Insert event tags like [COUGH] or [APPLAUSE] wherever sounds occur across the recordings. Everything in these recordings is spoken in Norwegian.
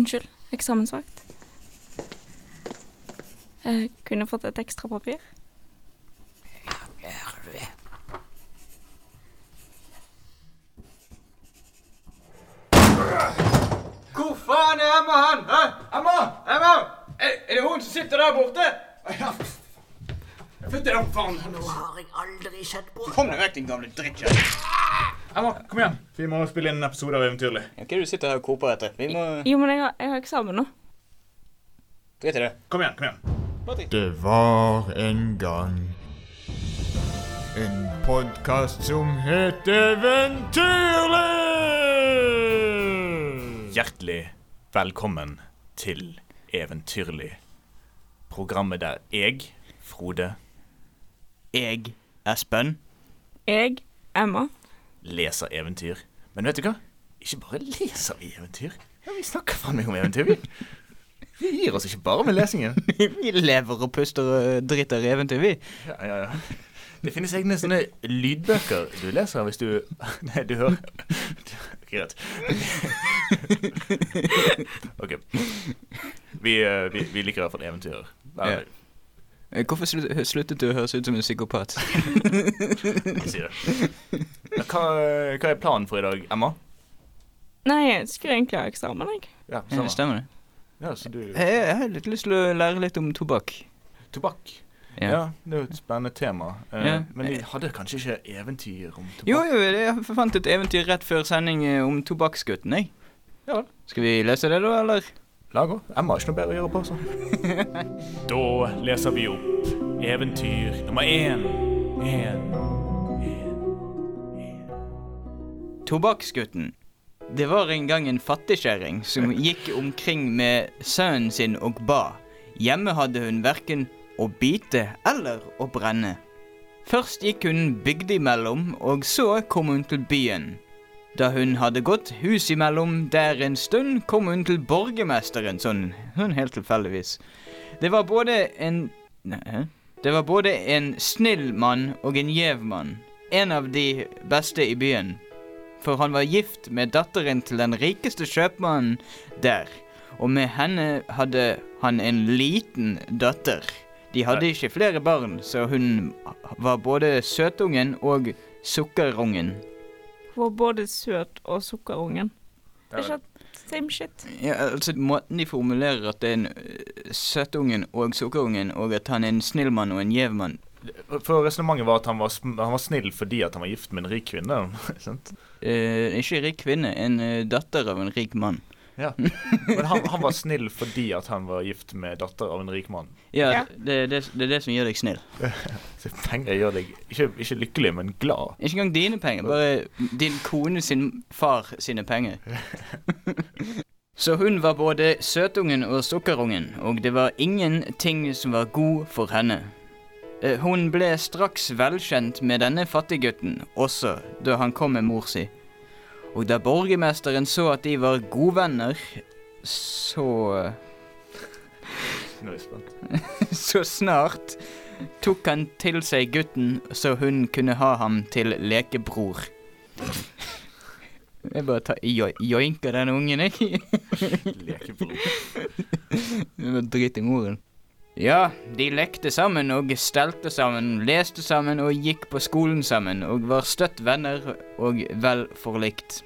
Unnskyld. Eksamensvakt. Jeg kunne fått et ekstra papir. Hvor faen er Emma hen? Hæ? Emma! Emma! Er, er det hun som sitter der borte? Ja. Fytti da faen. Nå har jeg aldri sett på Kom deg vekk, din gamle drittkjerring. Emma, kom igjen. Vi må spille inn en episode av Eventyrlig. Hva er det du sitter her og koper etter? Vi må Jo, men jeg har, jeg har eksamen nå. Drit i det. Kom igjen, kom igjen. Det var en gang en podkast som het Eventyrlig! Hjertelig velkommen til Eventyrlig. Programmet der jeg, Frode, Jeg, Espen, Jeg, Emma. Leser eventyr. Men vet du hva? Ikke bare leser vi eventyr. Ja, Vi snakker faen meg om eventyr, vi. Vi gir oss ikke bare med lesingen. [LAUGHS] vi lever og puster og driter i eventyr, vi. Ja, ja, ja. Det finnes egne sånne lydbøker du leser hvis du [LAUGHS] Nei, du hører Greit. OK. Vi, eh, vi, vi liker i hvert fall eventyr. Ja. Eh, Hvorfor slu- sluttet du å høres ut som en psykopat? Jeg sier det. [LAUGHS] Hva, hva er planen for i dag, Emma? Nei, jeg skulle egentlig ha eksamen, jeg. Ja, Ja, stemmer det. Ja, så du Jeg, jeg har litt lyst til å lære litt om tobakk. Tobakk. Ja. Ja. det er jo et spennende tema. Uh, Ja. Men de hadde kanskje ikke eventyr om tobakk? Jo, jo, jeg fant et eventyr rett før sending eh, om tobakksgutten, jeg. Ja. Skal vi lese det, da, eller? La gå. Emma har ikke noe bedre å gjøre på, så. [LAUGHS] da leser vi opp eventyr nummer én. En. Tobakksgutten. Det var en gang en fattigkjerring som [LAUGHS] gikk omkring med sønnen sin og ba. Hjemme hadde hun verken å bite eller å brenne. Først gikk hun bygd imellom, og så kom hun til byen. Da hun hadde gått hus imellom der en stund, kom hun til borgermesteren, sånn, sånn helt tilfeldigvis. Det var både en Nei. Det var både en snill mann og en gjev mann. En av de beste i byen for han var gift med datteren til den rikeste kjøpmannen der, og med henne hadde han en liten datter. De hadde ikke flere barn, så hun var både søtungen og sukkerungen. Hun var både søt og sukkerungen. Det er ikke same shit. Ja, altså Måten de formulerer at det er en øh, søtungen og sukkerungen, og at han er en snill mann og en gjev mann For resonnementet var at han var, han var snill fordi at han var gift med en rik kvinne. [LAUGHS] sant? eh, Ikke en rik kvinne, en øh, datter av en rik mann. Ja. Men han, han var snill fordi at han var gift med datter av en rik mann. Ja, Ja. Det, det, det er det som gjør deg snill. [LAUGHS] Så penger gjør deg ikke, ikke lykkelig, men glad. Ikke engang dine penger, bare din kone sin far sine penger. [LAUGHS] Så hun var både søtungen og sukkerungen, og det var ingenting som var god for henne. Eh, Hun ble straks velkjent med denne fattiggutten, også da han kom med mor si. Og da borgermesteren så at de var godvenner, så Nå er jeg spent. [LAUGHS] Så snart tok han til seg gutten, så hun kunne ha ham til lekebror. [LAUGHS] Jeg bare tar, jo, joinker den ungen, [LAUGHS] jeg. Lekebror. Drit i moren. Ja, de lekte sammen og stelte sammen, leste sammen og gikk på skolen sammen, og var støtt venner og vel forlikt.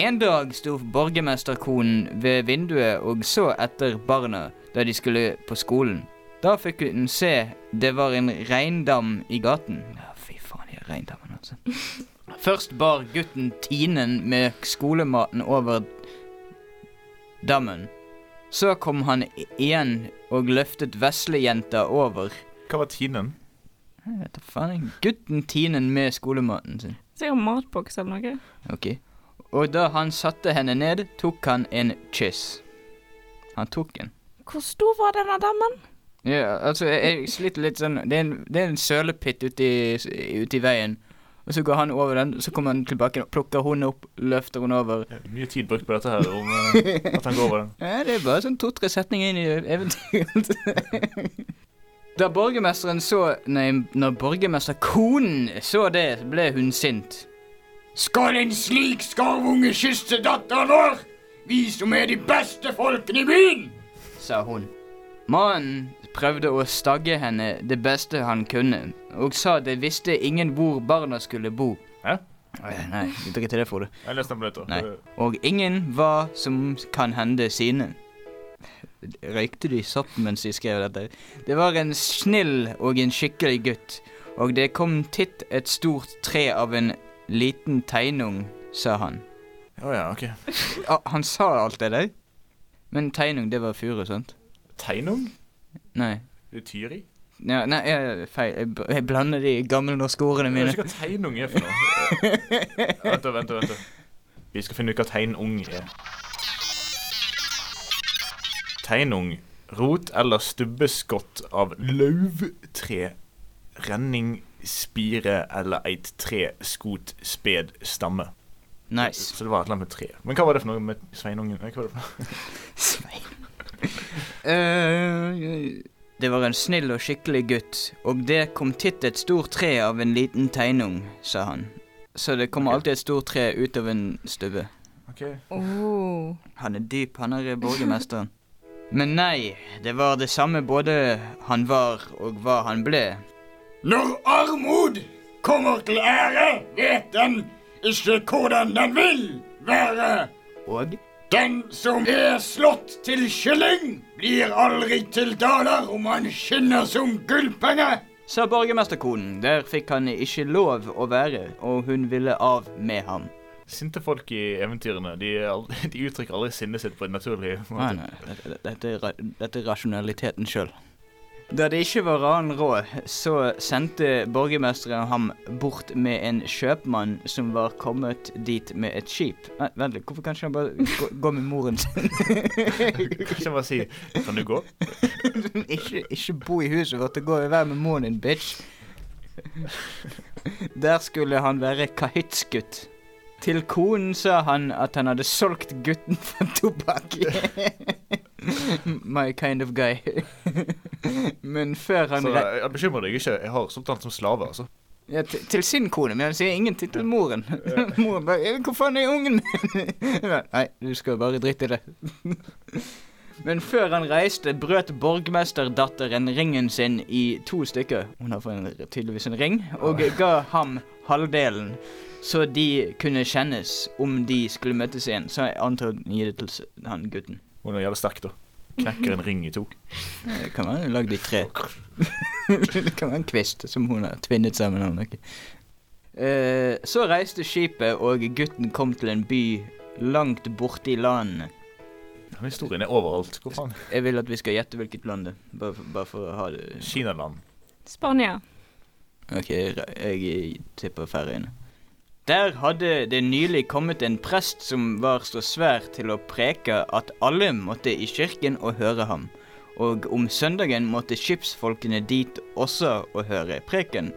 En dag sto borgermesterkonen ved vinduet og så etter barna da de skulle på skolen. Da fikk hun se det var en reindam i gaten. Ja, fy faen, de reindammene, altså. [LAUGHS] Først bar gutten tinen med skolematen over dammen. Så kom han igjen og løftet veslejenta over. Hva var tinen? Jeg vet da faen. Gutten tinen med skolematen sin. Sikkert matboks eller noe. Ok. Og da han satte henne ned, tok han en kyss. Han tok en. Hvor stor var denne dammen? Ja, altså, jeg, jeg sliter litt sånn Det er en, det er en sølepitt ute i, ute i veien. Og så går han over den, så kommer han tilbake, plukker hun opp, løfter hun over. Ja, Mye tid brukt på dette her, om eh, at han går over den. [LAUGHS] Ja, det er bare sånn to-tre setninger inn i eventyret. [LAUGHS] da borgermesteren så Nei, når borgermesterkonen så det, ble hun sint. Skal en slik skarvunge kysse datteren vår? Vi som er de beste folkene i byen! sa hun. Mannen prøvde å stagge henne det beste han kunne, og sa det visste ingen hvor barna skulle bo. Hæ? Nei, ikke til det, Frode. Jeg leste den på nytt. Nei. Og ingen hva som kan hende sine. Røykte de sopp mens de skrev dette? Det var en snill og en skikkelig gutt, og det kom titt et stort tre av en liten teinung, sa han. Å ja, ok. [LAUGHS] Ah, han sa alt det der? Men teinung, det var furu, sant? Teinung? Nei. Det er Tyri? Ja, nei, jeg, feil. Jeg, jeg blander de gammelnorske ordene Jeg mine. vet ikke hva teinung er for noe. vent, da, vent, da, vent. da. Vi skal finne ut hva teinung er. Teinung. Rot eller stubbeskott av løvtre. Renning, spire eller eit tre, skot, sped, stamme. Nice. Så det var et eller annet med tre. Men hva var det for noe med sveinungen? Hva var det for noe? [LAUGHS] [LAUGHS] Svein. [LAUGHS] Eh, det var en snill og skikkelig gutt, og det kom titt et stort tre av en liten teinung, sa han. Så det kommer alltid et stort tre ut av en stubbe. Okay. Oh. Han er dyp, han er borgermesteren. Men nei, det var det samme både han var og hva han ble. Når armod kommer til ære, vet den ikke hvordan den vil være. Og Den som er slått til kylling, blir aldri til daler om han skinner som gullpenge. sa borgermesterkonen. Der fikk han ikke lov å være, og hun ville av med ham. Sinte folk i eventyrene de, de uttrykker aldri sinnet sitt på en naturlig måte. nei, dette, dette, er dette er rasjonaliteten sjøl. Da det ikke var annen råd, så sendte borgermesteren ham bort med en kjøpmann som var kommet dit med et skip. Nei, vent litt, hvorfor kan ikke han bare gå, gå med moren sin? [LAUGHS] Kan ikke bare si 'Kan du gå?' [LAUGHS] ikke, ikke bo i huset vårt gå og være med moren din, bitch. Der skulle han være kahyttsgutt. Til konen sa han at han hadde solgt gutten [LAUGHS] for tobakk. My kind of guy. Men før han Så re jeg bekymrer deg ikke. Jeg har solgt han som slave, altså. ja, til, sin kone, men han sier ingenting til moren. [LAUGHS] moren bare «Eh, 'Hvor faen er ungen min?' [LAUGHS] Nei, du skal bare drite i det. Men før han reiste, brøt borgmesterdatteren ringen sin i to stykker. Hun har tydeligvis en ring, og ga ham halvdelen. Så de kunne kjennes om de skulle møtes igjen. Så jeg antar hun gir det til han gutten. Hun er jævlig sterk, da. Knekker en ring i to. Det [LAUGHS] kan være lagd i tre. det [LAUGHS] kan være en kvist som hun har tvinnet sammen. eller noe. Eh, så reiste skipet, og gutten kom til en by langt borte i landet. Den historien er overalt. Hvor faen? Jeg vil at vi skal gjette hvilket land det er. Bare, for- bare for å ha det Kinaland. Spania. Ok, jeg tipper Færøyene. Der hadde det nylig kommet en prest som var så svær til å preke at alle måtte i kirken og høre ham. Og om søndagen måtte skipsfolkene dit også og høre preken.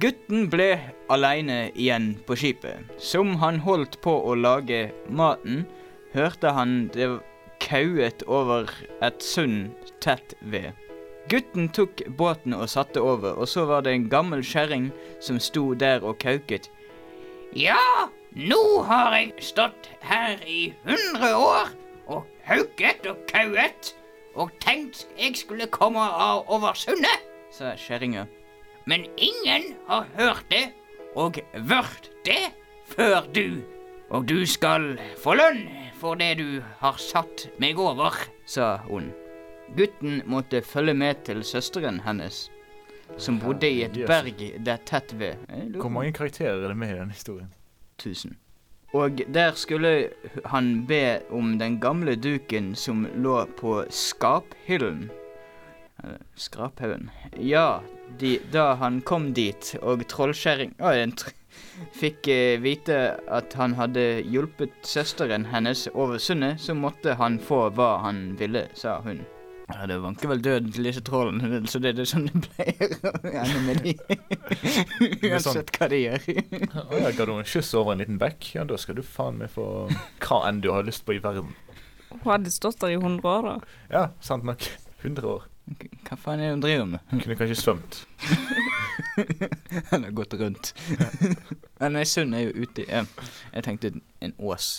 Gutten ble aleine igjen på skipet. Som han holdt på å lage maten, hørte han det kauet over et sund tett ved. Gutten tok båten og satte over, og så var det en gammel kjerring som sto der og kauket. Ja, nå har jeg stått her i hundre år og hauket og kauet og tenkt jeg skulle komme av over sundet, sa kjerringa. men ingen har hørt det og vært det før du. Og du skal få lønn for det du har satt meg over. sa hun. Gutten måtte følge med til søsteren hennes, som bodde i et berg der tett ved. Hvor mange karakterer er det med i den historien? tusen. Og der skulle han be om den gamle duken som lå på skaphyllen. Eller Skraphaugen. Ja, de, da han kom dit, og trollkjerring Å, en tr [LAUGHS] fikk eh, vite at han hadde hjulpet søsteren hennes over sundet, så måtte han få hva han ville, sa hun. Ja, det vanker vel døden til disse trollene, så det er det sånn det pleier å ende med de. [LAUGHS] er sånn- Uansett hva de gjør. Å ja, ga du en kyss over en liten bekk? Ja, da skal du faen meg få hva enn du har lyst på i verden. Hun hadde stått der i 100 år, da. Ja, sant nok. 100 år. Hva faen er det hun driver med? Hun Kunne kanskje svømt. [LAUGHS] Han har gått rundt. Ja, nei, Sund er jo ute i. Jeg tenkte en ås.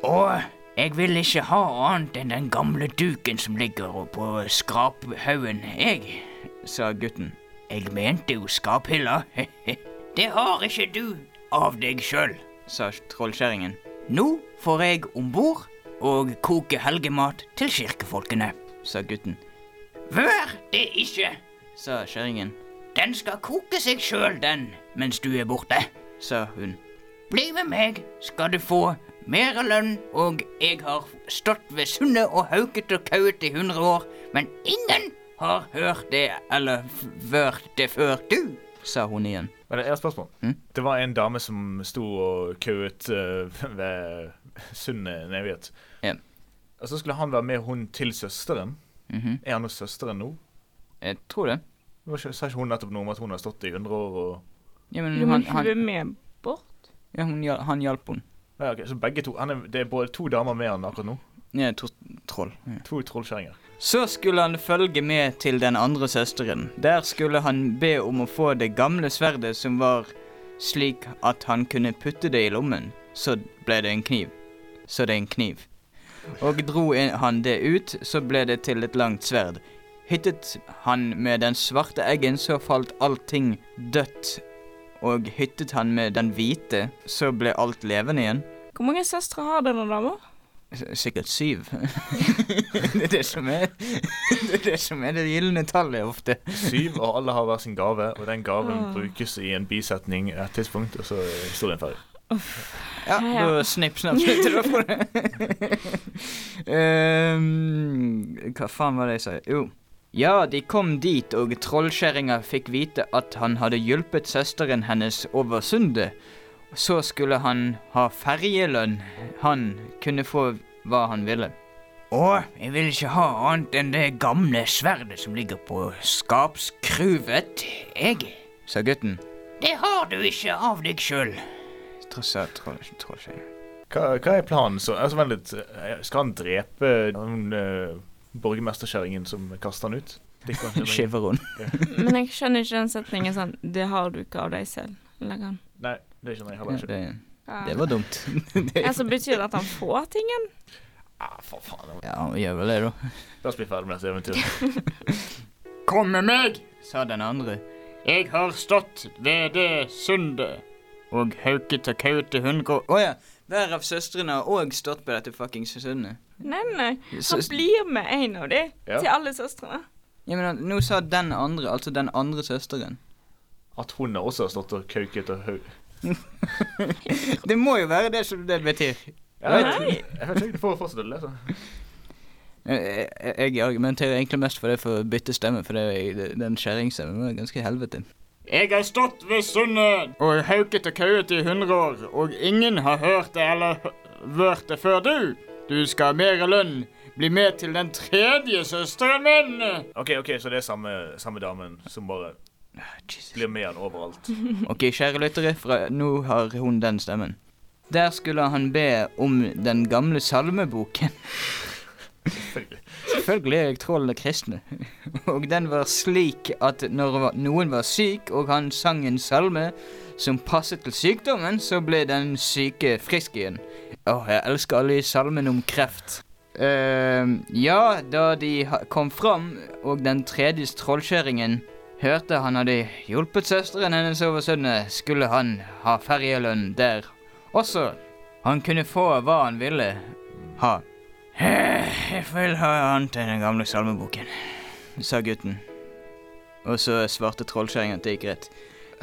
Og Jeg vil ikke ha annet enn den gamle duken som ligger på skraphaugen, jeg. sa gutten. Jeg mente jo skaphylla. [LAUGHS] Det har ikke du av deg sjøl. sa trollkjerringen. Nå får jeg om bord og koke helgemat til kirkefolkene. sa gutten. Vær det ikke. Sa kjerringen. Den skal koke seg sjøl, den, mens du er borte. Sa hun. Bli med meg, skal du få mer lønn, og jeg har stått ved sundet og hauket og kauet i hundre år, men ingen har hørt det eller vært det før du. Sa hun igjen. Men jeg har et spørsmål. Mm? Det var en dame som sto og køet uh, [LAUGHS] ved sundet Neviet. Ja. Og så skulle han være med hun til søsteren. Mhm. Er han hos søsteren nå? Jeg tror det. Ikke- Sa ikke hun nettopp noe om at hun har stått i 100 år og Ja, men han, men hun han, er med bort. ja, hun, han hjalp henne. Ja, ok, Så begge to han er, Det er både to damer med han akkurat nå. Ja, to troll. Ja. To trollkjerringer. Så skulle han følge med til den andre søsteren. Der skulle han be om å få det gamle sverdet som var slik at han kunne putte det i lommen. Så ble det en kniv. Så det er en kniv. Og dro han det ut, så ble det til et langt sverd. Hyttet han med den svarte eggen, så falt allting dødt. Og hyttet han med den hvite, så ble alt levende igjen. Hvor mange søstre har denne dama? Sikkert syv. [LAUGHS] det er det som er [LAUGHS] det, er det som er det gylne tallet ofte. Syv, og alle har hver sin gave, og den gaven Ah. brukes i en bisetning et tidspunkt, og så er historien ferdig. Ja, Ja, ja. da snipp, snapp, til å få det. um, [LAUGHS] hva faen var det jeg sa? Jo. Ja, de kom dit, og trollkjerringa fikk vite at han hadde hjulpet søsteren hennes over sundet. Så skulle han ha ferjelønn. Han kunne få hva han ville. Å, jeg vil ikke ha annet enn det gamle sverdet som ligger på skapskruvet, jeg. Sa gutten. Det har du ikke av deg sjøl. Sa troll, trollkjerringa. Hva, hva er planen så? Altså, vent litt. Skal han drepe noen uh, borgermesterkjerringen som kaster han ut? Skiveron. Men jeg skjønner ikke den setningen sånn Det har du ikke av deg selv. Legger han. Nei, det skjønner jeg Ja, heller ikke. det, det var dumt. [LAUGHS] det, Altså, betyr det at han får tingen? Ah, for faen. ja, han gjør vel det, da. La oss bli ferdig med dette eventyret. [LAUGHS] Kom med meg! Sa den andre. Jeg har stått ved det sundet. Og hauket og kauet i hundre år. Ja. Hver av søstrene har òg stått på dette fuckings sundet. Nei, nei. Så- Han blir med en av de Ja. til alle søstrene. Ja, men nå sa den andre, altså den andre søsteren. At hun også har stått og kauket og haug. [LAUGHS] Det må jo være det som det betyr. Jeg vet, Nei. jeg vet ikke, du får fortsette å lese. Jeg, jeg, jeg argumenterer egentlig mest for det for å bytte stemme, for det, den skjæringsstemmen var ganske helvete. Jeg har stått ved sundet og hauket og kauet i hundre år, og ingen har hørt det eller hø- hørt det før du. Du skal ha mer lønn. Bli med til den tredje søsteren min. OK, ok, så det er samme, samme damen som bare blir med han overalt. [LAUGHS] Ok, kjære lyttere, fra nå har hun den stemmen. Der skulle han be om den gamle salmeboken. Selvfølgelig. Selvfølgelig er jeg trollene kristne. Og den var slik at når noen var syk, og han sang en salme som passet til sykdommen, så ble den syke frisk igjen. Åh, jeg elsker alle i salmen om kreft. Uh, ja, da de kom fram, og den tredje trollkjerringen hørte han hadde hjulpet søsteren hennes over sundet, skulle han ha ferjelønn der også. Han kunne få hva han ville ha. Jeg vil ha annet enn den gamle salmeboken, sa gutten. Og så svarte trollkjerringen at det gikk greit.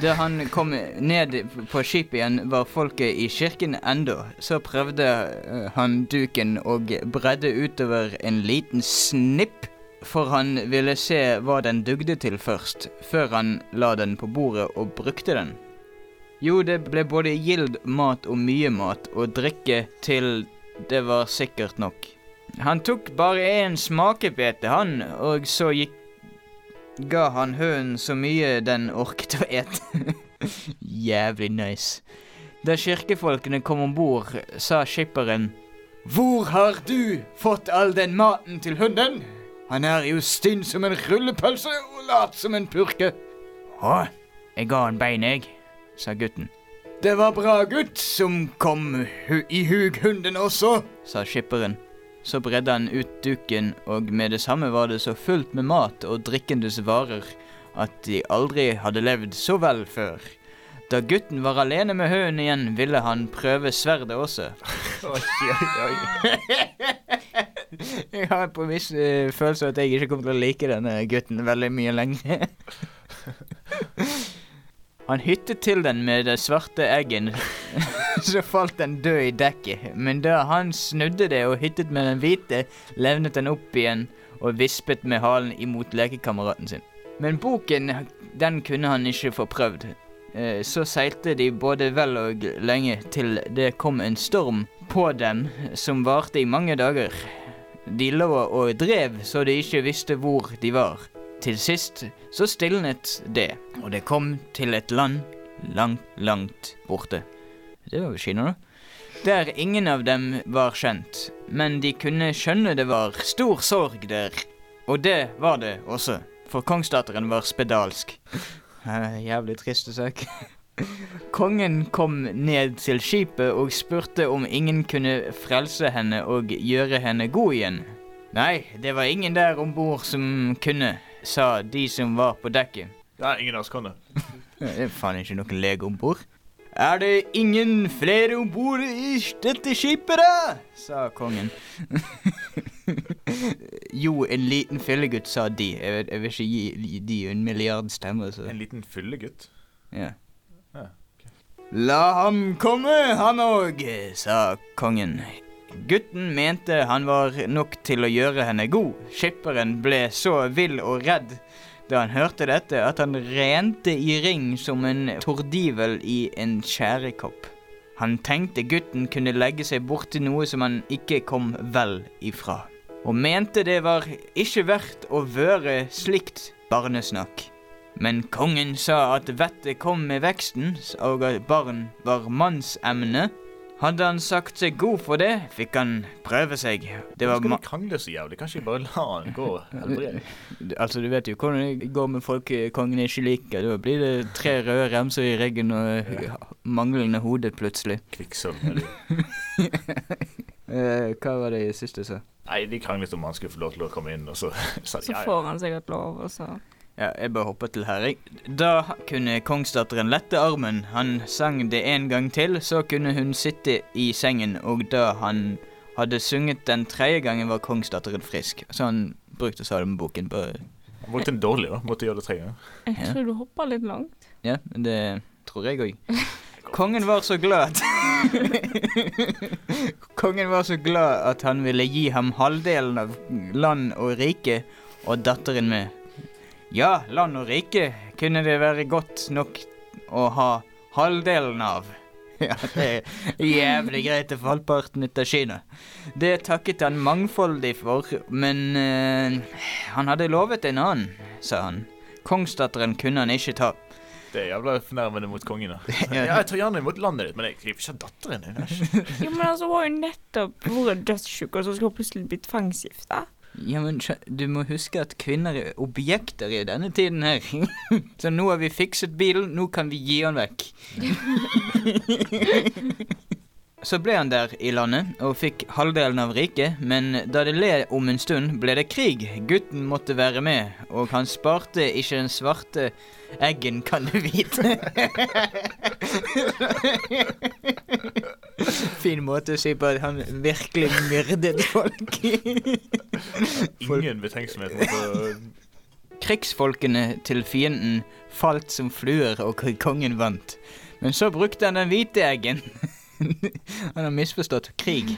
Da han kom ned på skipet igjen, var folket i kirken enda. Så prøvde eh, han duken og bredde utover en liten snipp, for han ville se hva den dugde til først, før han la den på bordet og brukte den. Jo, det ble både gild mat og mye mat og drikke til det var sikkert nok. Han tok bare en smakebete, han, og så gikk ga han hønen så mye den orket å ete. [LAUGHS] Jævlig nice. Da kirkefolkene kom om bord, sa skipperen Hvor har du fått all den maten til hunden? Han er jo stinn som en rullepølse og lat som en purke. Å, jeg ga han bein, jeg. sa gutten. Det var bra gutt som kom hu i hughunden også, sa skipperen. Så bredde han ut duken, og med det samme var det så fullt med mat og drikkendes varer at de aldri hadde levd så vel før. Da gutten var alene med høen igjen, ville han prøve sverdet også. [LAUGHS] [LAUGHS] Jeg har på en viss uh, følelse av at jeg ikke kommer til å like denne gutten veldig mye lenger. [LAUGHS] Han hyttet til den med det svarte eggen, så falt den død i dekket. Men da han snudde det og hyttet med den hvite, levnet den opp igjen og vispet med halen imot lekekameraten sin. Men boken, den kunne han ikke få prøvd. Eh, Så seilte de både vel og lenge til det kom en storm på dem som varte i mange dager. De lå og drev så de ikke visste hvor de var. Til sist så stilnet det, og det kom til et land langt, langt borte. Det var jo Kina, da. Der ingen av dem var kjent, men de kunne skjønne det var stor sorg der. Og det var det også, for kongsdatteren var spedalsk. [LAUGHS] Jævlig triste sak. [LAUGHS] Kongen kom ned til skipet og spurte om ingen kunne frelse henne og gjøre henne god igjen. Nei, det var ingen der om bord som kunne, sa de som var på dekket. Nei, ingen av oss kan det. [LAUGHS] Det er faen ikke noen lege om bord. Er det ingen flere om bord i dette skipet, da? sa kongen. [LAUGHS] jo, en liten fyllegutt, sa de. Jeg, vet, jeg vil ikke gi, de en milliard stemmer, så En liten fyllegutt. ja. Ja, La ham komme, han òg, sa kongen. Gutten mente han var nok til å gjøre henne god. Skipperen ble så vill og redd da han hørte dette, at han rente i ring som en tordivel i en skjærekopp. Han tenkte gutten kunne legge seg borti noe som han ikke kom vel ifra, og mente det var ikke verdt å være slikt barnesnakk. Men kongen sa at vettet kom med veksten, og at barn var mannsemne. Hadde han sagt seg god for det, fikk han prøve seg. Det var skal de krangle så jævlig? Kanskje ikke bare la han gå? [LAUGHS] Altså, du vet jo hvordan det går med folk kongen ikke liker. Da blir det tre røde remser i ryggen og ja. manglende hode plutselig. Kvikksølv. [LAUGHS] Eh, hva var det siste sa? Nei, de kranglet om han skulle få lov til å komme inn, og så [LAUGHS] sa de Så ja, Så får han sikkert lov, og så Ja, jeg bare hopper til her, jeg. Da kunne kongsdatteren lette armen. Han sang det en gang til, så kunne hun sitte i sengen, og da han hadde sunget den tredje gangen, var kongsdatteren frisk. Så han brukte salmeboken på Han brukte den dårlig, da. Måtte gjøre det tre ganger. Jeg Ja. tror du hoppa litt langt. Ja, det tror jeg òg. Kongen var så glad at [LAUGHS] Kongen var så glad at han ville gi ham halvdelen av land og rike, og datteren med. Ja, land og rike kunne det være godt nok å ha halvdelen av. [LAUGHS] Ja, det er jævlig greit for halvparten ut av Kina. Det takket han mangfoldig for, men eh, han hadde lovet en annen, sa han. Kongsdatteren kunne han ikke ta. Det er jævla fornærmende mot kongen. da. [LAUGHS] Ja, jeg tar gjerne imot landet ditt, men jeg griper ikke datteren din. Æsj. [LAUGHS] Jo, men altså, hun var jo nettopp vært dødssjuk, og så skulle hun plutselig bli tvangsgifta. Ja, men du må huske at kvinner er objekter i denne tiden her. [LAUGHS] Så nå har vi fikset bilen, nå kan vi gi den vekk. [LAUGHS] Så ble han der i landet og fikk halvdelen av riket, men da det le om en stund, ble det krig. Gutten måtte være med, og han sparte ikke den svarte eggen, kan du vite. [LAUGHS] fin måte å si på at han virkelig myrdet folk. [LAUGHS] Ingen betenksomhet mot Krigsfolkene til fienden falt som fluer, og kongen vant. Men så brukte han den hvite eggen. [LAUGHS] [LAUGHS] han har misforstått krig.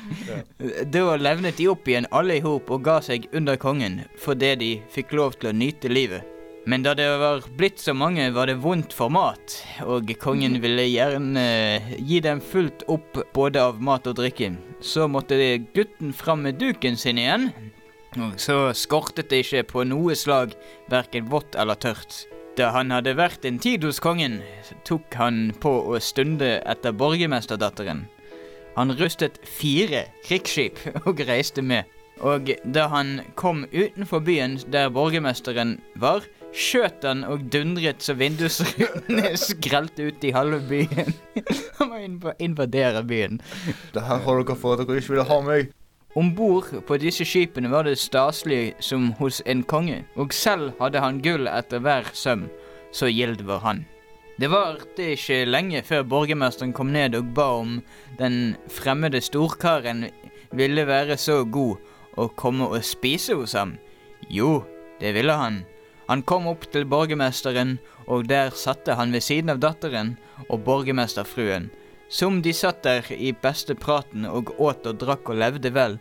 Da levnet de opp igjen alle i hop og ga seg under kongen, fordi de fikk lov til å nyte livet. Men da det var blitt så mange, var det vondt for mat, og kongen ville gjerne gi dem fullt opp både av mat og drikke. Så måtte gutten fram med duken sin igjen, og så skortet det ikke på noe slag, verken vått eller tørt. Da han hadde vært en tid hos kongen, tok han på å stunde etter borgermesterdatteren. Han rustet fire krigsskip og reiste med. Og da han kom utenfor byen der borgermesteren var, skjøt han og dundret så vindusrutene [LAUGHS] skrelte ut i halve byen. [LAUGHS] Han må inv- invadere byen. Det her har dere for at dere ikke ville ha meg. Om bord på disse skipene var det staselig som hos en konge, og selv hadde han gull etter hver søm, så gild var han. Det varte ikke lenge før borgermesteren kom ned og ba om den fremmede storkaren ville være så god å komme og spise hos ham. Jo, det ville han. Han kom opp til borgermesteren, og der satte han ved siden av datteren og borgermesterfruen. Som de satt der i beste praten og åt og drakk og levde vel,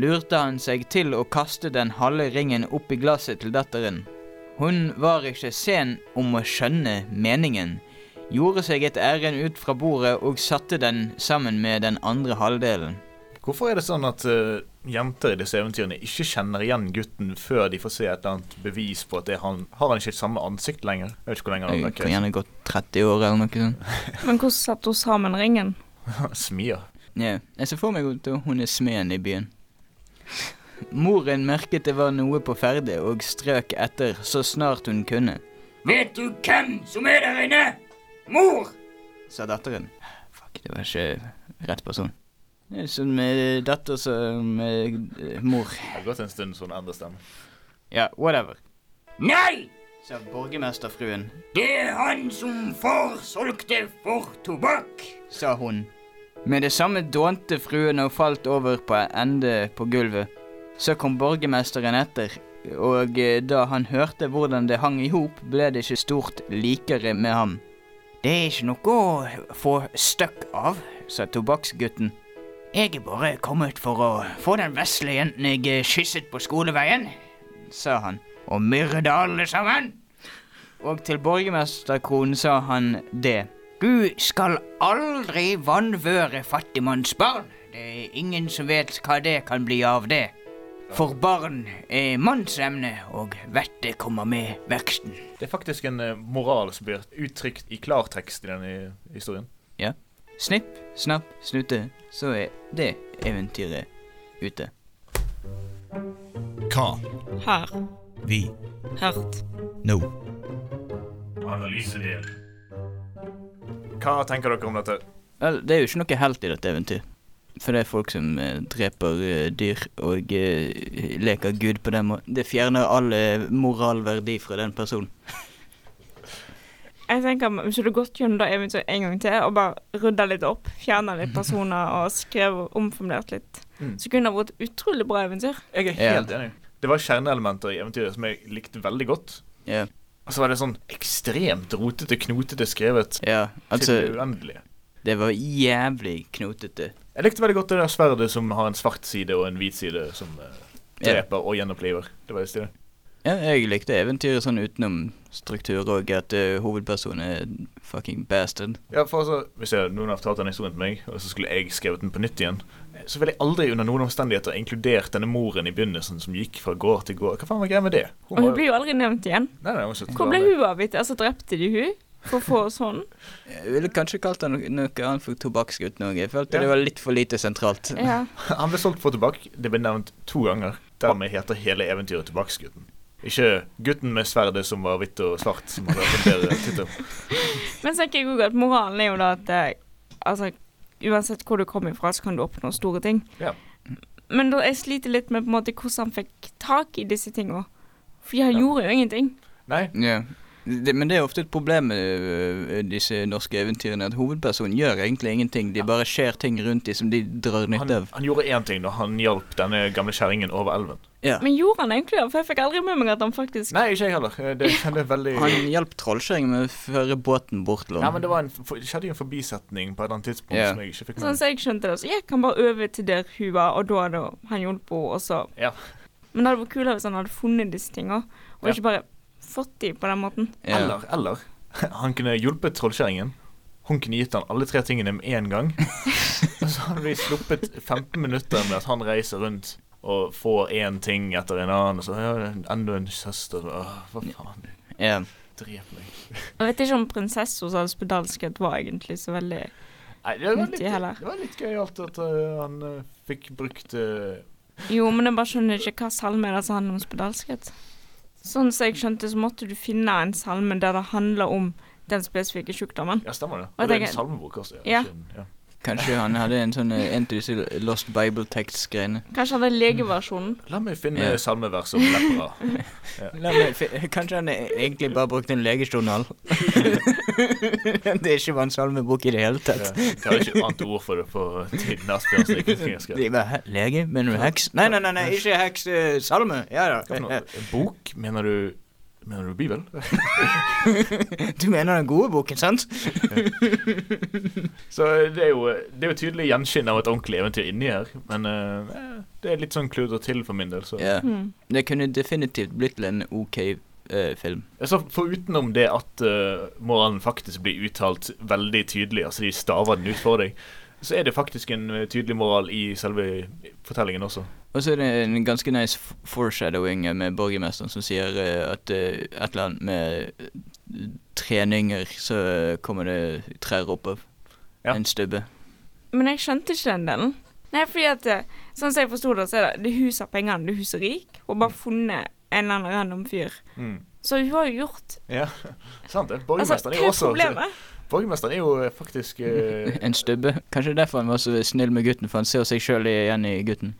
lurte han seg til å kaste den halve ringen opp i glasset til datteren. Hun var ikke sen om å skjønne meningen, gjorde seg et ærend ut fra bordet og satte den sammen med den andre halvdelen. Hvorfor er det sånn at uh, jenter i disse eventyrene ikke kjenner igjen gutten før de får se et eller annet bevis på at det han Har han ikke samme ansikt lenger? Jeg vet ikke hvor lenge han har kan gjerne gått 30 år eller noe sånt. [LAUGHS] Men hvordan satte hun sammen ringen? [LAUGHS] Smir. Ja, jeg ser for meg at hun er smeden i byen. Moren merket det var noe på ferde og strøk etter så snart hun kunne, Vet du hvem som er der inne? Mor! sa datteren. Fuck, det var ikke rett person. Som med datter som med eh, mor. Det har gått en stund så hun endrer stemme. Ja, whatever, Nei! sa borgermesterfruen, Det er han som far solgte for tobakk. sa hun. Med det samme dånte fruen og falt over på ende på gulvet. Så kom borgermesteren etter, og eh, da han hørte hvordan det hang i hop, ble det ikke stort likere med ham. Det er ikke noe å få støkk av. sa tobakksgutten. Jeg er bare kommet for å få den vesle jenten jeg kysset på skoleveien. sa han. Og myrde alle sammen. Og til borgermesterkronen sa han det. Du skal aldri vanvøre fattigmannsbarn. Det er ingen som vet hva det kan bli av det. For barn er mannsemne, og vettet kommer med veksten. Det er faktisk en eh, moral som blir uttrykt i klartekst i denne historien. Snipp, snapp, snute, så er det eventyret ute. Hva? Her. Vi? Hørt. Nå? Analysedel. Hva tenker dere om dette? Vel, det er jo ikke noe helt i dette eventyr. For det er folk som eh, dreper eh, dyr og eh, leker Gud på den måten. Det fjerner all moralverdi fra den personen. [LAUGHS] Jeg tenker Hvis du hadde gått gjennom det eventuelt en gang til og bare rydda litt opp, fjerna litt personer og skrevet omformulert litt, Mm. så kunne det vært et utrolig bra eventyr. Jeg er helt helt enig. Det var kjerneelementer i eventyret som jeg likte veldig godt. Yeah. Og så var det sånn ekstremt rotete, knotete skrevet ja til altså det uendelige. Det var jævlig knotete. Jeg likte veldig godt det der sverdet som har en svart side og en hvit side som uh, dreper og gjenoppliver. Det var det stilig. Ja, jeg likte eventyret sånn utenom struktur og at uh, hovedpersonen er fucking bastard. Ja, for altså, Hvis jeg, noen har fortalt den historien til meg, og så skulle jeg skrevet den på nytt igjen, så ville jeg aldri under noen omstendigheter inkludert denne moren i begynnelsen som gikk fra gård til gård. Hva faen var greia med det? Og hun var... blir jo aldri nevnt igjen. Nei, nei, hun Hvor ble hun av etter? Altså, drepte de hun for å få sånn? Jeg ville kanskje kalt han noe, noe annet for tobakksgutt òg. Jeg følte Ja. det var litt for lite sentralt. Ja. [LAUGHS] Han ble solgt for tobakk. Det ble nevnt to ganger. Dermed heter hele eventyret Tobakksgutten. Ikke gutten med sverdet som var hvitt og svart, som hadde vært en bedre [LAUGHS] tittel. Men så tenker jeg også at moralen er jo da at eh, altså, uansett hvor du kommer fra, så kan du oppnå store ting. Ja. Men da jeg sliter litt med på en måte hvordan han fikk tak i disse tinga. For han Ja. gjorde jo ingenting. Nei, Ja. Det, men det er ofte et problem med øh, disse norske eventyrene, at hovedpersonen gjør egentlig ingenting. De bare skjer ting rundt dem som de drar nytte av. han gjorde én ting da han hjalp denne gamle kjerringen over elven. Ja. Men gjorde han egentlig det? For jeg fikk aldri med meg at han faktisk Nei, ikke jeg heller. Det, det er veldig Han hjalp trollkjerringen med å føre båten bort til Ja, men det, var en, for- skjedde jo en forbisetning på et eller annet tidspunkt Ja. som jeg ikke fikk Sånn med. som jeg skjønte det, så gikk han bare over til der hun var, og da hadde han hjulpet henne, og så Ja. Men det hadde vært kulere hvis han hadde funnet disse tinga, og Ja. ikke bare fått de på den måten. Ja. Eller, eller [LAUGHS] han kunne hjulpet trollkjerringen. Hun kunne gitt han alle tre tingene med en gang. Og [LAUGHS] så hadde vi sluppet 15 minutter med at han reiser rundt og får én ting etter en annen. Og så ja, enda en søster. Åh, hva faen. Ja. Drep meg. Jeg vet ikke om prinsessa hos hadde Pedalskhet var egentlig så veldig Nei, det var litt, Nyttig heller. det var litt gøyalt at uh, han uh, fikk brukt uh, Jo, men jeg bare skjønner ikke hva salme er det som handler om spedalskhet. Sånn som jeg skjønte, så måtte du finne en salme der det handler om den spesifikke sjukdommen. Ja, stemmer det. Og det er en salmebok også. Ja. ja. Kanskje han hadde en sånn eh, en til disse Lost Bible-tekst-greiene. Kanskje hadde legeversjonen. La meg finne Ja. salmevers om lepra. [LAUGHS] La meg fi- Kanskje han egentlig bare brukte en legejournal. [LAUGHS] det er ikke var en salmebok i det hele Ja. tatt. Jeg har ikke et annet ord for det på tiden Asbjørn. så jeg kan ikke skrive. De bare, Lege? Mener du heks? Nei, nei, nei, nei ikke heks. eh, salme. Ja da. Bok? Mener du Mener du Bibelen? [LAUGHS] Du mener den gode boken, sant? Så det er jo, det er jo tydelig gjenskinn av et ordentlig eventyr inni her. Men uh, det er litt sånn kluder til for min del. Så. Ja. Mm. Det kunne definitivt blitt til en OK uh, film. Så for utenom det at uh, moralen faktisk blir uttalt veldig tydelig, altså de staver den ut for deg, så er det faktisk en tydelig moral i selve fortellingen også. Og så er det en ganske nice foreshadowing med borgermesteren som sier eh, at eh, et eller annet med eh, treninger, så kommer det trær opp av Ja. en stubbe. Men jeg skjønte ikke den delen. Nei, fordi at Sånn som jeg forsto det, så er det det huset har pengene, det huset rik, og bare funnet en eller annen random fyr. Så hun har jo gjort Ja, [LAUGHS] sant det. Altså, Borgermesteren altså, er jo også problemet? Borgermesteren er jo faktisk uh, [LAUGHS] En stubbe. Kanskje derfor han var så snill med gutten, for han ser seg sjøl igjen i gutten.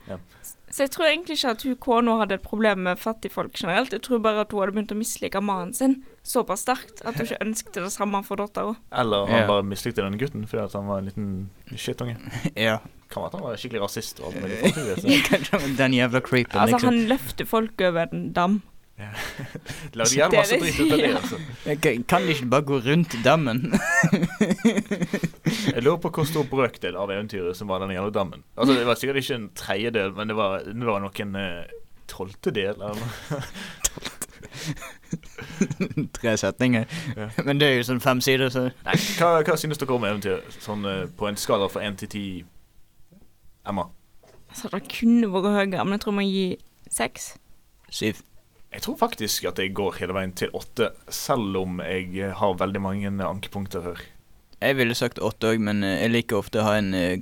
Så jeg tror egentlig ikke at hun kona hadde et problem med fattigfolk generelt. Jeg tror bare at hun hadde begynt å mislike mannen sin såpass sterkt at hun ikke ønsket det samme for dattera. Eller han Ja. bare mislikte den gutten fordi at han var en liten skittunge. [LAUGHS] Ja. Kan være at han var skikkelig rasist og alt mulig. [LAUGHS] folk den jævla creepen, Altså, liksom. han løfter folk over en dam. [LAUGHS] Lagde gjerne masse dritt ut av det. altså. Kan kan de ikke bare gå rundt dammen? Jeg lurer på hvor stor brøkdel av eventyret som var den jævla dammen. Altså, Det var sikkert ikke en tredjedel, men det var, det var nok en eh, tolvtedel. eller noe. [LAUGHS] Tre setninger. Ja. Men det er jo sånn fem sider, så Nei, hva, hva synes dere om eventyret? Sånn eh, på en skala fra én til ti? Emma? Altså, det kunne vært høyere, men jeg tror man gir seks. syv. Jeg tror faktisk at jeg går hele veien til åtte, selv om jeg har veldig mange ankepunkter her. Jeg ville sagt åtte òg, men eh, jeg liker ofte å ha en eh,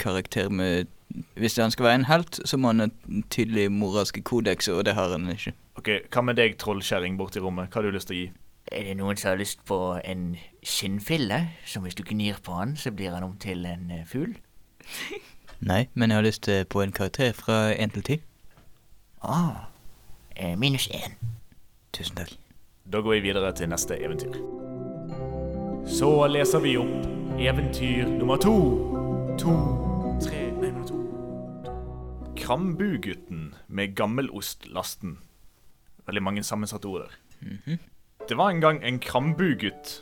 karakter med Hvis han skal være en helt, så må han ha en tydelig moralske kodeks, og det har han ikke. Ok, Hva med deg, trollkjerring borti rommet? Hva har du lyst til å gi? Er det noen som har lyst på en skinnfille, som hvis du gnir på han, så blir han om til en eh, fugl? [LAUGHS] Nei, men jeg har lyst på en karakter fra én til ti. Ah, minus én. Tusen takk. Da går vi videre til neste eventyr. Så leser vi opp eventyr nummer to. To, tre, nei, nummer to. Krambugutten med gammelostlasten. Veldig mange sammensatte ord der. Det var en gang en krambugutt.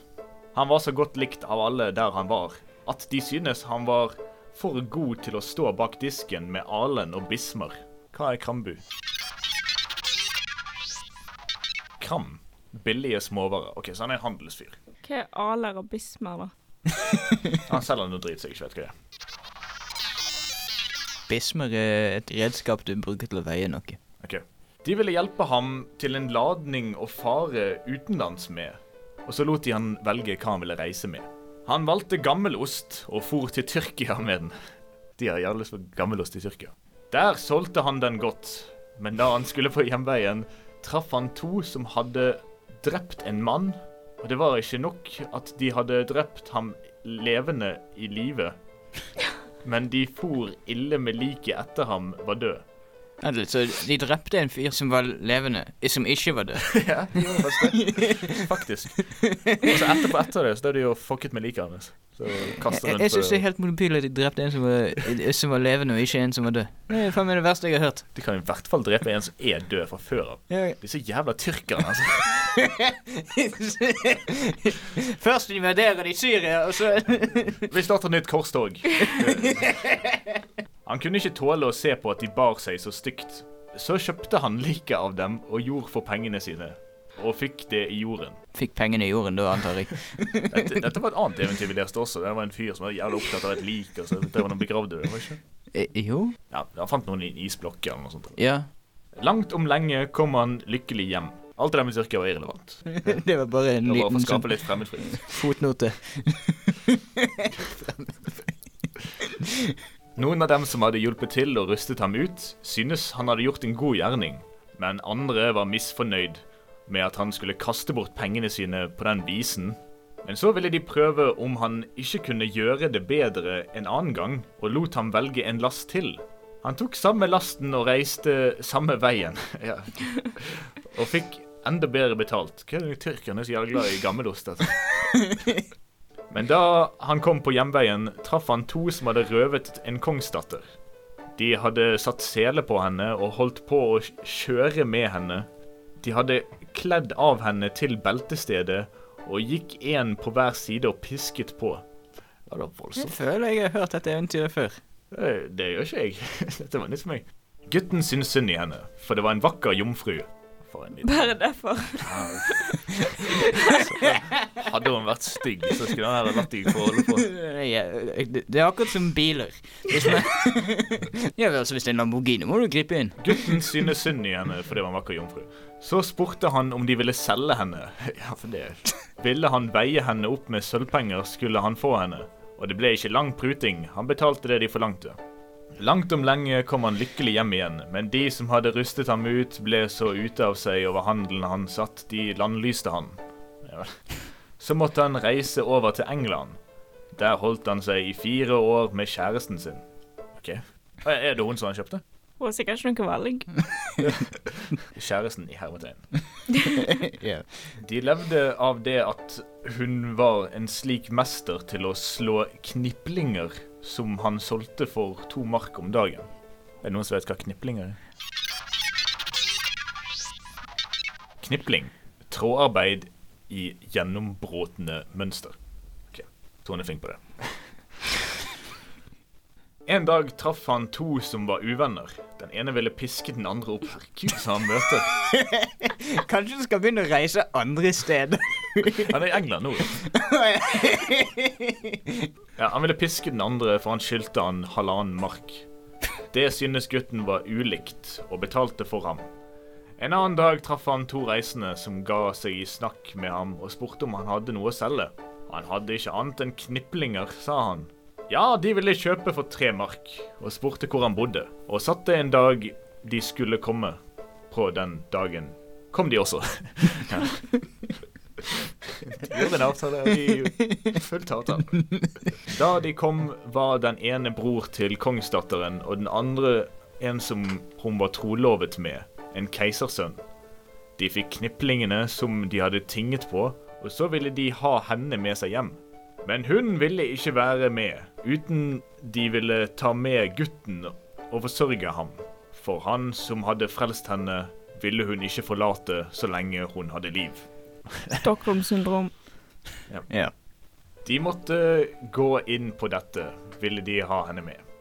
Han var så godt likt av alle der han var, at de synes han var for god til å stå bak disken med alen og bismar. Hva er krambu? Kram. Billige småvarer. Ok, så han er en handelsfyr. Hva er aler og bismer, da? [LAUGHS] Han selger noe drit, som jeg ikke vet hva det er. Bismer er et redskap du bruker til å veie noe. Ok. De ville hjelpe ham til en ladning og fare utenlands med, og så lot de han velge hva han ville reise med. Han valgte gammelost og for til Tyrkia med den. De har jævlig lyst på gammelost i Tyrkia. Der solgte han den godt, men da han skulle på hjemveien, traff han to som hadde drept en mann, og det var ikke nok at de hadde drept ham levende i live, [LAUGHS] men de for ille med liket etter ham var død. Altså, de drepte en fyr som var levende, som ikke var død. [LAUGHS] Ja, de gjorde faktisk det. [LAUGHS] Faktisk. Og så etterpå etter det, så er de jo fucket med liket hans. Jeg, jeg syns det er helt motbydelig at de drepte en som var, som var levende, og ikke en som var død. Det er faen meg det verste jeg har hørt. De kan i hvert fall drepe en som er død fra før av. Disse jævla tyrkerne, altså. [LAUGHS] Først invaderer de Syria, og så Vi starter nytt korstog. Han kunne ikke tåle å se på at de bar seg så stygt. Så kjøpte han liket av dem og jord for pengene sine, og fikk det i jorden. Fikk pengene i jorden, da, antar jeg. [LAUGHS] Dette, dette var et annet eventyr vi leste også. Det var en fyr som var jævlig opptatt av et lik, og så drev han og begravde det. var ikke? E, jo. Ja, Han fant noen i en eller noe sånt. Ja. Langt om lenge kom han lykkelig hjem. Alt det der med Tyrkia var irrelevant. [LAUGHS] Det var bare en Det for å liten sånn skape litt fremmedfrykt. fotnote. [LAUGHS] Noen av dem som hadde hjulpet til og rustet ham ut, synes han hadde gjort en god gjerning. Men andre var misfornøyd med at han skulle kaste bort pengene sine på den visen. Men så ville de prøve om han ikke kunne gjøre det bedre en annen gang, og lot ham velge en last til. Han tok samme lasten og reiste samme veien. [LAUGHS] ja. Og fikk enda bedre betalt. Hva er det tyrkerne så jævla glad i gammelost? Altså? [LAUGHS] Men da han kom på hjemveien, traff han to som hadde røvet en kongsdatter. De hadde satt sele på henne og holdt på å kjøre med henne. De hadde kledd av henne til beltestedet og gikk en på hver side og pisket på. Det var voldsomt. Jeg føler jeg har hørt dette eventyret før. Det, det gjør ikke jeg. [LAUGHS] Dette var nytt for meg. Gutten syntes synd i henne, for det var en vakker jomfru. Bare derfor. Hadde hun vært stygg, så skulle han heller latt deg få holde på. [LAUGHS] Det er akkurat som biler. Hvis, [LAUGHS] man, ja, altså, hvis det er en Lamborghini, må du gripe inn. Gutten synes synd i henne fordi hun var en vakker jomfru. Så spurte han om de ville selge henne. [LAUGHS] Ja, for det Ville han veie henne opp med sølvpenger, skulle han få henne. Og det ble ikke lang pruting. Han betalte det de forlangte. Langt om lenge kom han lykkelig hjem igjen, men de som hadde rustet ham ut, ble så ute av seg over handelen hans at de landlyste han. Ja. Så måtte han reise over til England. Der holdt han seg i fire år med kjæresten sin. Ok, Er det hun som han kjøpte? Hun har sikkert ikke noe valg. [LAUGHS] Kjæresten i hermetegn. [LAUGHS] yeah. De levde av det at hun var en slik mester til å slå kniplinger som han solgte for to mark om dagen. Er det noen som vet hva kniplinger er? Knipling. Trådarbeid i gjennombråtende mønster. Ok, Tone er flink på det. [LAUGHS] En dag traff han to som var uvenner. Den ene ville piske den andre opp. Herregud, sa han møter. [LAUGHS] Kanskje du skal begynne å reise andre steder. han er i England nå. [LAUGHS] ja, han ville piske den andre, for han skyldte han halvannen mark. Det synes gutten var ulikt, og betalte for ham. En annen dag traff han to reisende som ga seg i snakk med ham og spurte om han hadde noe å selge. Han hadde ikke annet enn kniplinger, sa han. Ja, de ville kjøpe for tre mark, og spurte hvor han bodde. Og satte en dag de skulle komme. På den dagen kom de også. [LAUGHS] De gjorde en avtale, og de fulgte avtalen. [LAUGHS] Da de kom, var den ene bror til kongsdatteren, og den andre en som hun var trolovet med, en keisersønn. De fikk kniplingene som de hadde tinget på, og så ville de ha henne med seg hjem. Men hun ville ikke være med, uten de ville ta med gutten og forsørge ham. For han som hadde frelst henne, ville hun ikke forlate så lenge hun hadde liv. Stockholm syndrom. Ja. ja. De måtte gå inn på dette, ville de ha henne med.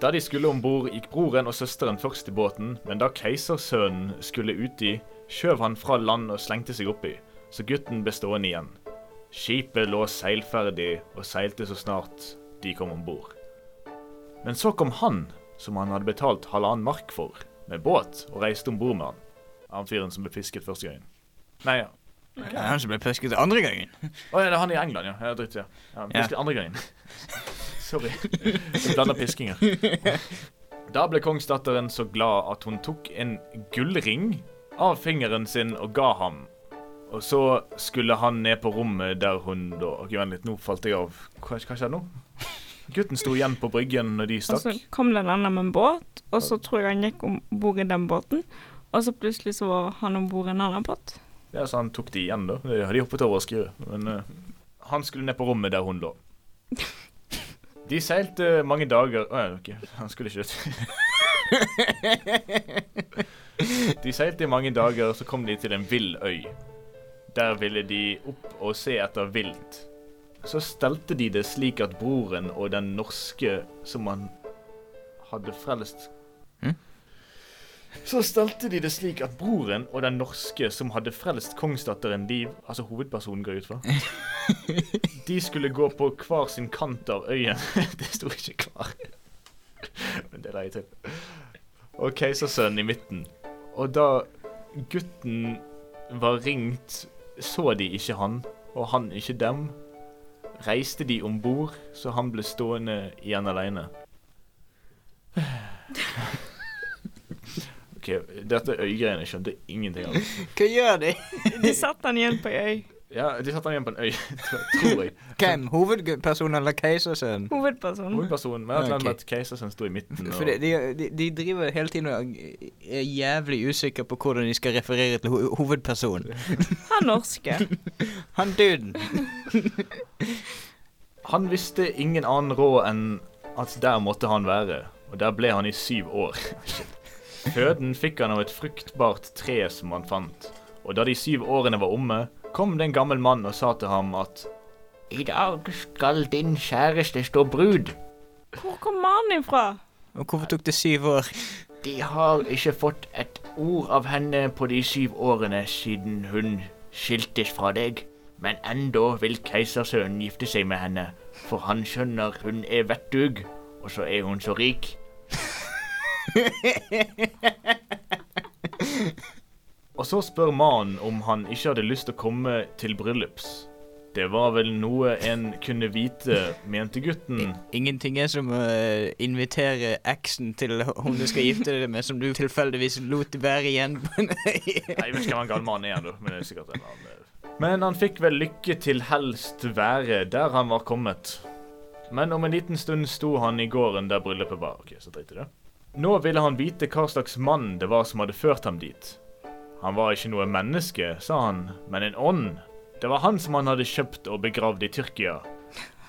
Da de skulle om bord, gikk broren og søsteren først i båten, men da keisersønnen skulle uti, skjøv han fra land og slengte seg oppi, så gutten ble stående igjen. Skipet lå seilferdig og seilte så snart de kom om bord. Men så kom han, som han hadde betalt halvannen mark for, med båt, og reiste om bord med han. Han fyren som ble fisket første gangen. Nei, ja. Okay. Han som ble fisket andre gangen. Å oh, ja, det er han i England, ja. ja dritt, ja. ja han fisket ja. andre gangen. [LAUGHS] Sorry. [LAUGHS] Jeg blander piskinger. [LAUGHS] Da ble kongsdatteren så glad at hun tok en gullring av fingeren sin og ga ham, og så skulle han ned på rommet der hun da Ok, vent litt, nå falt jeg av. Hva, hva skjedde nå? Gutten sto igjen på bryggen når de stakk. Og så kom det en annen med en båt, og så tror jeg han gikk om bord i den båten. Og så plutselig så var han om bord i en annen båt. Ja, så han tok de igjen, da. De hoppet over å skrive. Men uh, han skulle ned på rommet der hun lå. [LAUGHS] De seilte mange dager Å ja, OK. Han skulle ikke ut. [LAUGHS] De seilte i mange dager, så kom de til en vill øy. Der ville de opp og se etter vilt. Så stelte de det slik at broren og den norske som han hadde frelst? Så stelte de det slik at broren og den norske som hadde frelst kongsdatteren Liv, altså hovedpersonen går ut fra, [LAUGHS] de skulle gå på hver sin kant av øyen. [LAUGHS] det sto ikke hver. Men det la jeg til. Og keisersønnen i midten. Og da gutten var ringt så de ikke han, og han ikke dem. Reiste de om bord, så han ble stående igjen aleine. [LAUGHS] Dette øygreiene skjønte ingenting av. [LAUGHS] Hva gjør de? De satte han igjen på ei øy. Ja, De satte han igjen på en øy, [LAUGHS] tror jeg. Hvem? Hovedpersonen eller keisersønnen? Hovedpersonen. Hovedpersonen. Men okay. at keisersønnen sto i midten. Og, For de, de, de, de driver hele tiden og er jævlig usikre på hvordan de skal referere til ho hovedpersonen. [LAUGHS] Han norske. Han duden. Han visste ingen annen råd enn at der måtte han være, og der ble han i syv år. Føden fikk han av et fruktbart tre som han fant, og da de syv årene var omme, kom det en gammel mann og sa til ham at I dag skal din kjæreste stå brud. Hvor kom mannen ifra? Og hvorfor tok det syv år? De har ikke fått et ord av henne på de syv årene siden hun skiltes fra deg. Men enda vil keisersønnen gifte seg med henne, for han skjønner hun er vettug, og så er hun så rik. [LAUGHS] Og så spør mannen om han ikke hadde lyst til å komme til bryllups. Det var vel noe en kunne vite, mente gutten. Ingenting er som å eh, invitere eksen til hun du skal gifte deg med, som du tilfeldigvis lot være igjen på en øy. Nei, men skal man gal mann igjen, da, men det er sikkert en annen. eh. Men han fikk vel lykke til helst være der han var kommet. Men om en liten stund sto han i gården der bryllupet var. Ok, så drit i det. Nå ville han vite hva slags mann det var som hadde ført ham dit. Han var ikke noe menneske, sa han, men en ånd. Det var han som han hadde kjøpt og begravd i Tyrkia.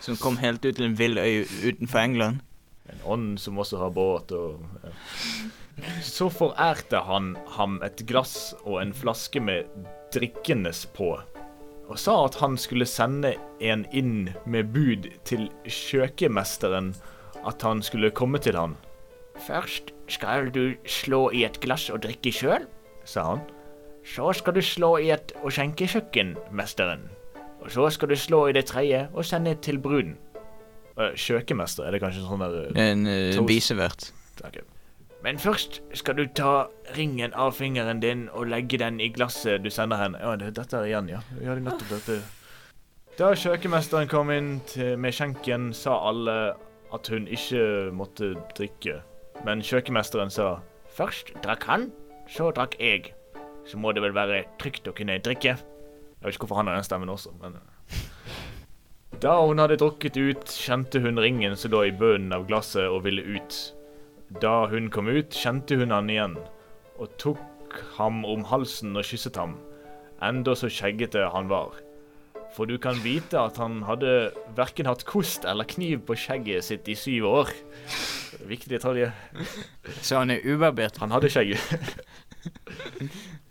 Som kom helt ut til en vill øy utenfor England. En ånd som også har båt og ja. Så forærte han ham et glass og en flaske med drikkenes på, og sa at han skulle sende en inn med bud til kjøkemesteren at han skulle komme til han. Først skal du slå i et glass og drikke sjøl. sa han. Så skal du slå i et og skjenke kjøkkenmesteren. Og så skal du slå i det tredje og sende til bruden. Eh, Kjøkkenmester, er det kanskje sånn der uh, En uh, bisevert. Okay. Men først skal du ta ringen av fingeren din og legge den i glasset du sender henne. Ja, det, dette er igjen, ja. Ja, det er nettopp dette. Da kjøkkenmesteren kom inn til, med skjenken, sa alle at hun ikke måtte drikke. Men kjøkkenmesteren sa Først drakk han, så drakk jeg. Så må det vel være trygt å kunne drikke. Jeg vet ikke hvorfor han har den stemmen også, men eh. Da hun hadde drukket ut, kjente hun ringen som lå i bunnen av glasset og ville ut. Da hun kom ut, kjente hun han igjen, og tok ham om halsen og kysset ham, enda så skjeggete han var. For du kan vite at han hadde verken hatt kost eller kniv på skjegget sitt i syv år. Viktig detalj. Så han er ubarbert. Han hadde skjegg.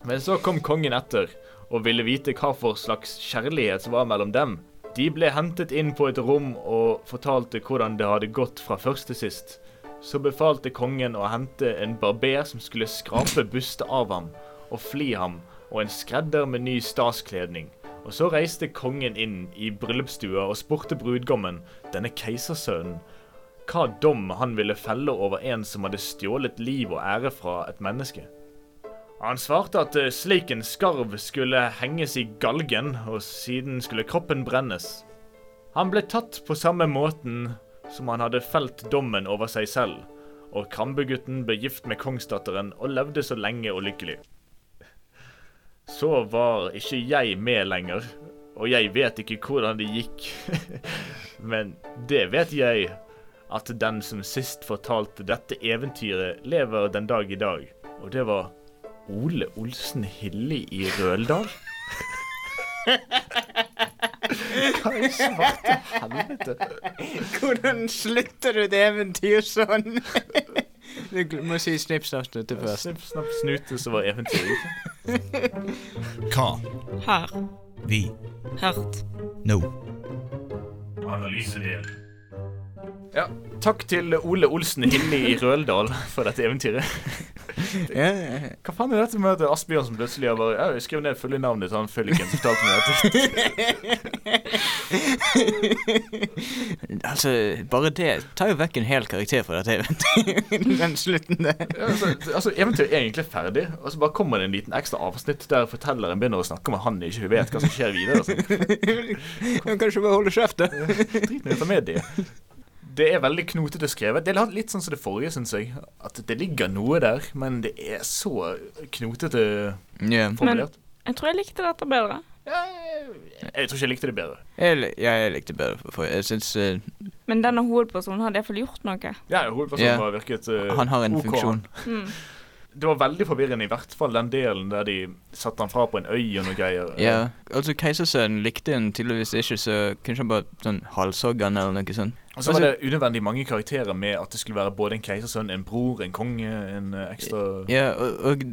Men så kom kongen etter og ville vite hva for slags kjærlighet som var mellom dem. De ble hentet inn på et rom og fortalte hvordan det hadde gått fra først til sist. Så befalte kongen å hente en barber som skulle skrape bustet av ham og fli ham, og en skredder med ny staskledning. Og så reiste kongen inn i bryllupsstua og spurte brudgommen, denne keisersønnen, hva dom han ville felle over en som hadde stjålet liv og ære fra et menneske. Han svarte at eh, slik en skarv skulle henges i galgen, og siden skulle kroppen brennes. Han ble tatt på samme måten som han hadde felt dommen over seg selv, og Krambegutten ble gift med kongsdatteren og levde så lenge og lykkelig. Så var ikke jeg med lenger, og jeg vet ikke hvordan det gikk. [LAUGHS] Men det vet jeg, at den som sist fortalte dette eventyret, lever den dag i dag. Og det var Ole Olsen Hilli i Røldal. Hva i svarte helvete? Hvordan slutter du et eventyr sånn? Du må si snipp, snapp, snute først. Snipp, snapp, snute, så var eventyret. Hva? Her. Vi? Hørt. Nå? Analysedel. Ja, takk til Ole Olsen Hilli i Røldal for dette eventyret. [LAUGHS] Hva faen er dette med at Asbjørnsen plutselig har bare ja, Jeg skrev ned fulle navnet til han fylliken som fortalte meg dette. [LAUGHS] Altså, bare det tar jo vekk en hel karakter fra dette eventyret. [LAUGHS] Den slutten der. Ja, altså, altså, Eventyret er egentlig ferdig, og så bare kommer det en liten ekstra avsnitt der fortelleren begynner å snakke om han ikke vet hva som skjer videre. sånn. Kan kanskje bare holde kjeft, da. Drit i å ta med det. Det er veldig knotete skrevet. Det er litt sånn som det forrige, syns jeg. At det ligger noe der, men det er så knotete yeah. formulert. Jeg tror jeg likte dette bedre. Jeg tror ikke jeg likte det bedre. Jeg, jeg likte bedre for. Jeg synes, uh, Men denne hovedpersonen hadde iallfall gjort noe. Ja, hovedpersonen yeah. har virket uh, han har en OK. funksjon. Mm. Det var veldig forvirrende, i hvert fall den delen der de satte han fra på en øy og noe greier. Ja, altså Keisersønnen likte han tydeligvis ikke, så kanskje han bare sånn halshogg han eller noe sånt. Og så var det unødvendig mange karakterer med at det skulle være både en keisersønn, en bror, en konge, en eh, ekstra Ja, og, og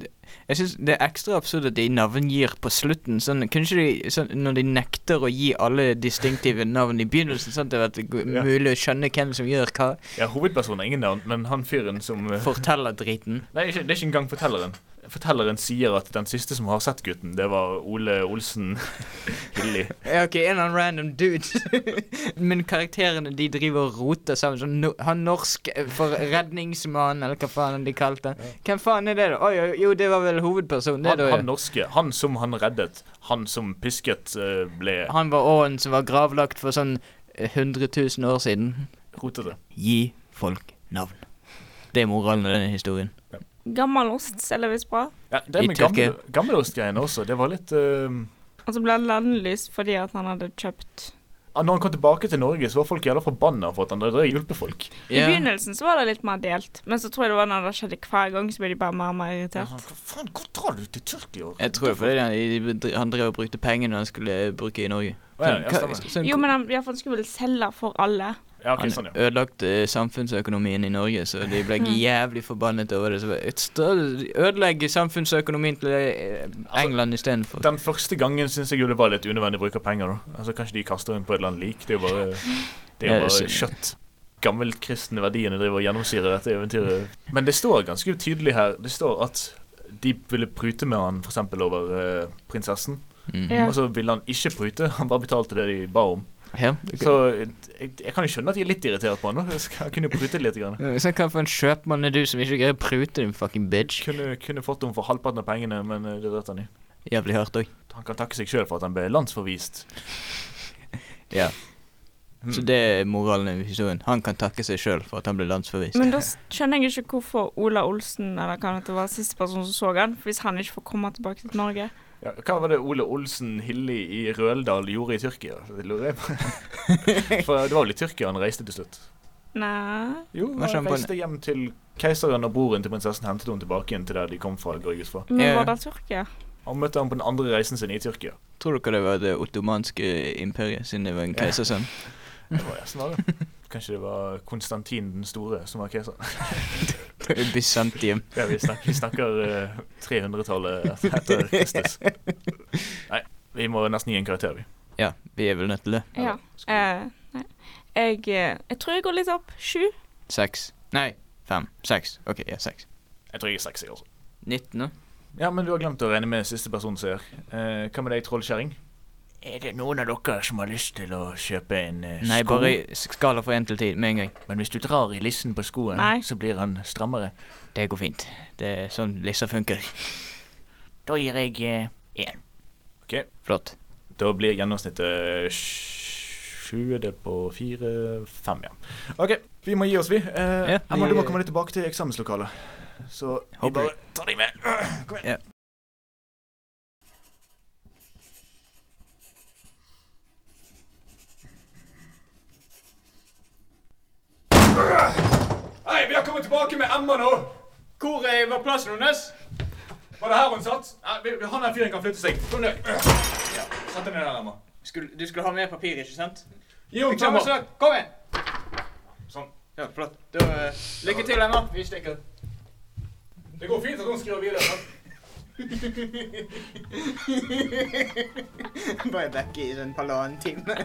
jeg syns det er ekstra absurd at de navngir på slutten. Sånn, Kanskje de, sånn, når de nekter å gi alle distinktive navn i begynnelsen, sånn at det er Ja. mulig å skjønne hvem som gjør hva. Ja, hovedpersonen har ingen navn, men han fyren som eh, Forteller driten. [LAUGHS] Nei, det er ikke engang fortelleren. Fortelleren sier at den siste som har sett gutten, det var Ole Olsen [LAUGHS] Hilli. Ja, ok, en eller annen random dude. [LAUGHS] Men karakterene de driver og roter sammen. Sånn, no, han norsk eh, for redningsmann, eller hva faen de kalte han. Hvem faen er det, da? Oi, jo, det var vel hovedpersonen. Det, Han, da, han norske. Han som han reddet. Han som pisket eh, ble Han var åen som var gravlagt for sånn eh, 100 000 år siden. rotete. Gi folk navn. Det er moralen i denne historien. Gammel ost selger visst bra. Ja, det I med gamle, Tyrkia. gammelostgreiene også, det var litt uh, Og så ble han landlyst fordi at han hadde kjøpt Når han kom tilbake til Norge, så var folk jævla forbanna for at han hadde hjulpet folk. I begynnelsen så var det litt mer delt, men så tror jeg det var når det skjedde hver gang, så ble de bare mer og mer irritert. Hva faen, hvor drar du til Tyrkia? Jeg tror det fordi han, de- han drev og brukte pengene han skulle bruke i Norge. Å, ja, ja, stemmer. sånn- Jo, men han, i hvert fall skulle vel selge for alle. Ja, okay, Han sånn, ja. ødelagte samfunnsøkonomien i Norge, så de ble [LAUGHS] jævlig forbannet over det. Så ødelegge samfunnsøkonomien til England altså, istedenfor. Den første gangen syns jeg jo det var litt unødvendig bruk av penger. da. Altså Kanskje de kaster inn på et eller annet lik. Det er jo bare Det er Ja, jo det bare er kjøtt. Gammelkristne verdiene driver og gjennomsyrer dette eventyret. Men det står ganske tydelig her Det står at de ville prute med han f.eks. over uh, prinsessen. Mm. Ja. Og så ville han ikke prute, han bare betalte det de ba om. Ja. Så jeg, jeg kan jo skjønne at de er litt irritert på han. Jeg Jeg kunne jo prute litt. Grann. Så hva for en kjøpmann er du som ikke greier å prute, din fucking bitch? Kunne, kunne fått henne for halvparten av pengene, men eh, det vet han i. Jævlig hardt òg. Han kan takke seg sjøl for at han ble landsforvist. [LAUGHS] Ja. Mm. Så det er moralen i historien. Han kan takke seg sjøl for at han ble landsforvist. Men da skjønner jeg ikke hvorfor Ola Olsen eller hva det var siste person som så han, hvis han ikke får komme tilbake til Norge. Ja, hva var det Ole Olsen Hilli i Røldal gjorde i Tyrkia? Det lurer jeg på. [LAUGHS] For det var vel i Tyrkia han reiste til slutt? Nei Jo, han reiste hjem til keiseren og broren til prinsessen hentet henne tilbake igjen til der de kom fra. går jeg ut fra. Men var det Tyrkia? Han møtte ham på den andre reisen sin i Tyrkia. Tror dere det var det ottomanske imperiet, siden det var en Ja. [LAUGHS] Det var. Kanskje det var Konstantin den store som var keseren. Bysantium. Ja, vi snakker, vi snakker eh, 300-tallet etter Kristus. Nei, vi må nesten gi en karakter, vi. Ja, vi er vel nødt til det. Ja. Eh. Jeg, eh, jeg tror jeg går litt opp. Sju. Seks. Nei, fem. Seks. OK, ja, seks. Jeg tror jeg er seks, jeg også. 19, da? Ja, men du har glemt å regne med siste person ser. Eh, hva med deg, trollkjerring? Er det noen av dere som har lyst til å kjøpe en eh, Nei, bare i skala fra én til ti med en gang. Men hvis du drar i lissen på skoen, Nei. så blir han strammere. Det går fint. Det er sånn lisser funker. Da gir jeg én. OK. Flott. Da blir gjennomsnittet sju. Det på fire Fem, ja. OK, vi må gi oss, vi. Eh, Ja, Emma, du må komme litt tilbake til eksamenslokalet. Så vi bare tar deg med. [CLEARS THROAT] Kom igjen. Ja. Hei, vi har kommet tilbake med Emma nå. Hvor var plassen hennes? Var det her hun satt? Nei, han der fyren kan flytte seg. Kom ned. Ja, Sett deg ned der, Emma. du skulle ha mer papir, ikke sant? Klemmer. Kom igjen! Sånn. Ja, flott. Da, uh, lykke til, Emma. Vi stikker. Det går fint at hun skriver videre. sant? [LAUGHS] Bare vekke i sånn halvannen time. Det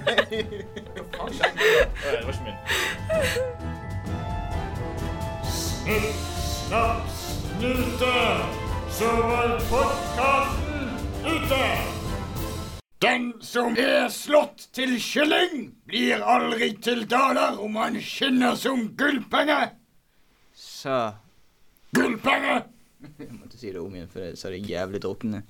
var ikke min. Snaps, snute, så var podkasten ute. Den som er slått til kylling, blir aldri til daler om han skinner som gullpenge. Så Gullpenge! [LAUGHS] Jeg måtte si det om igjen, for det sa det jævlig drukne.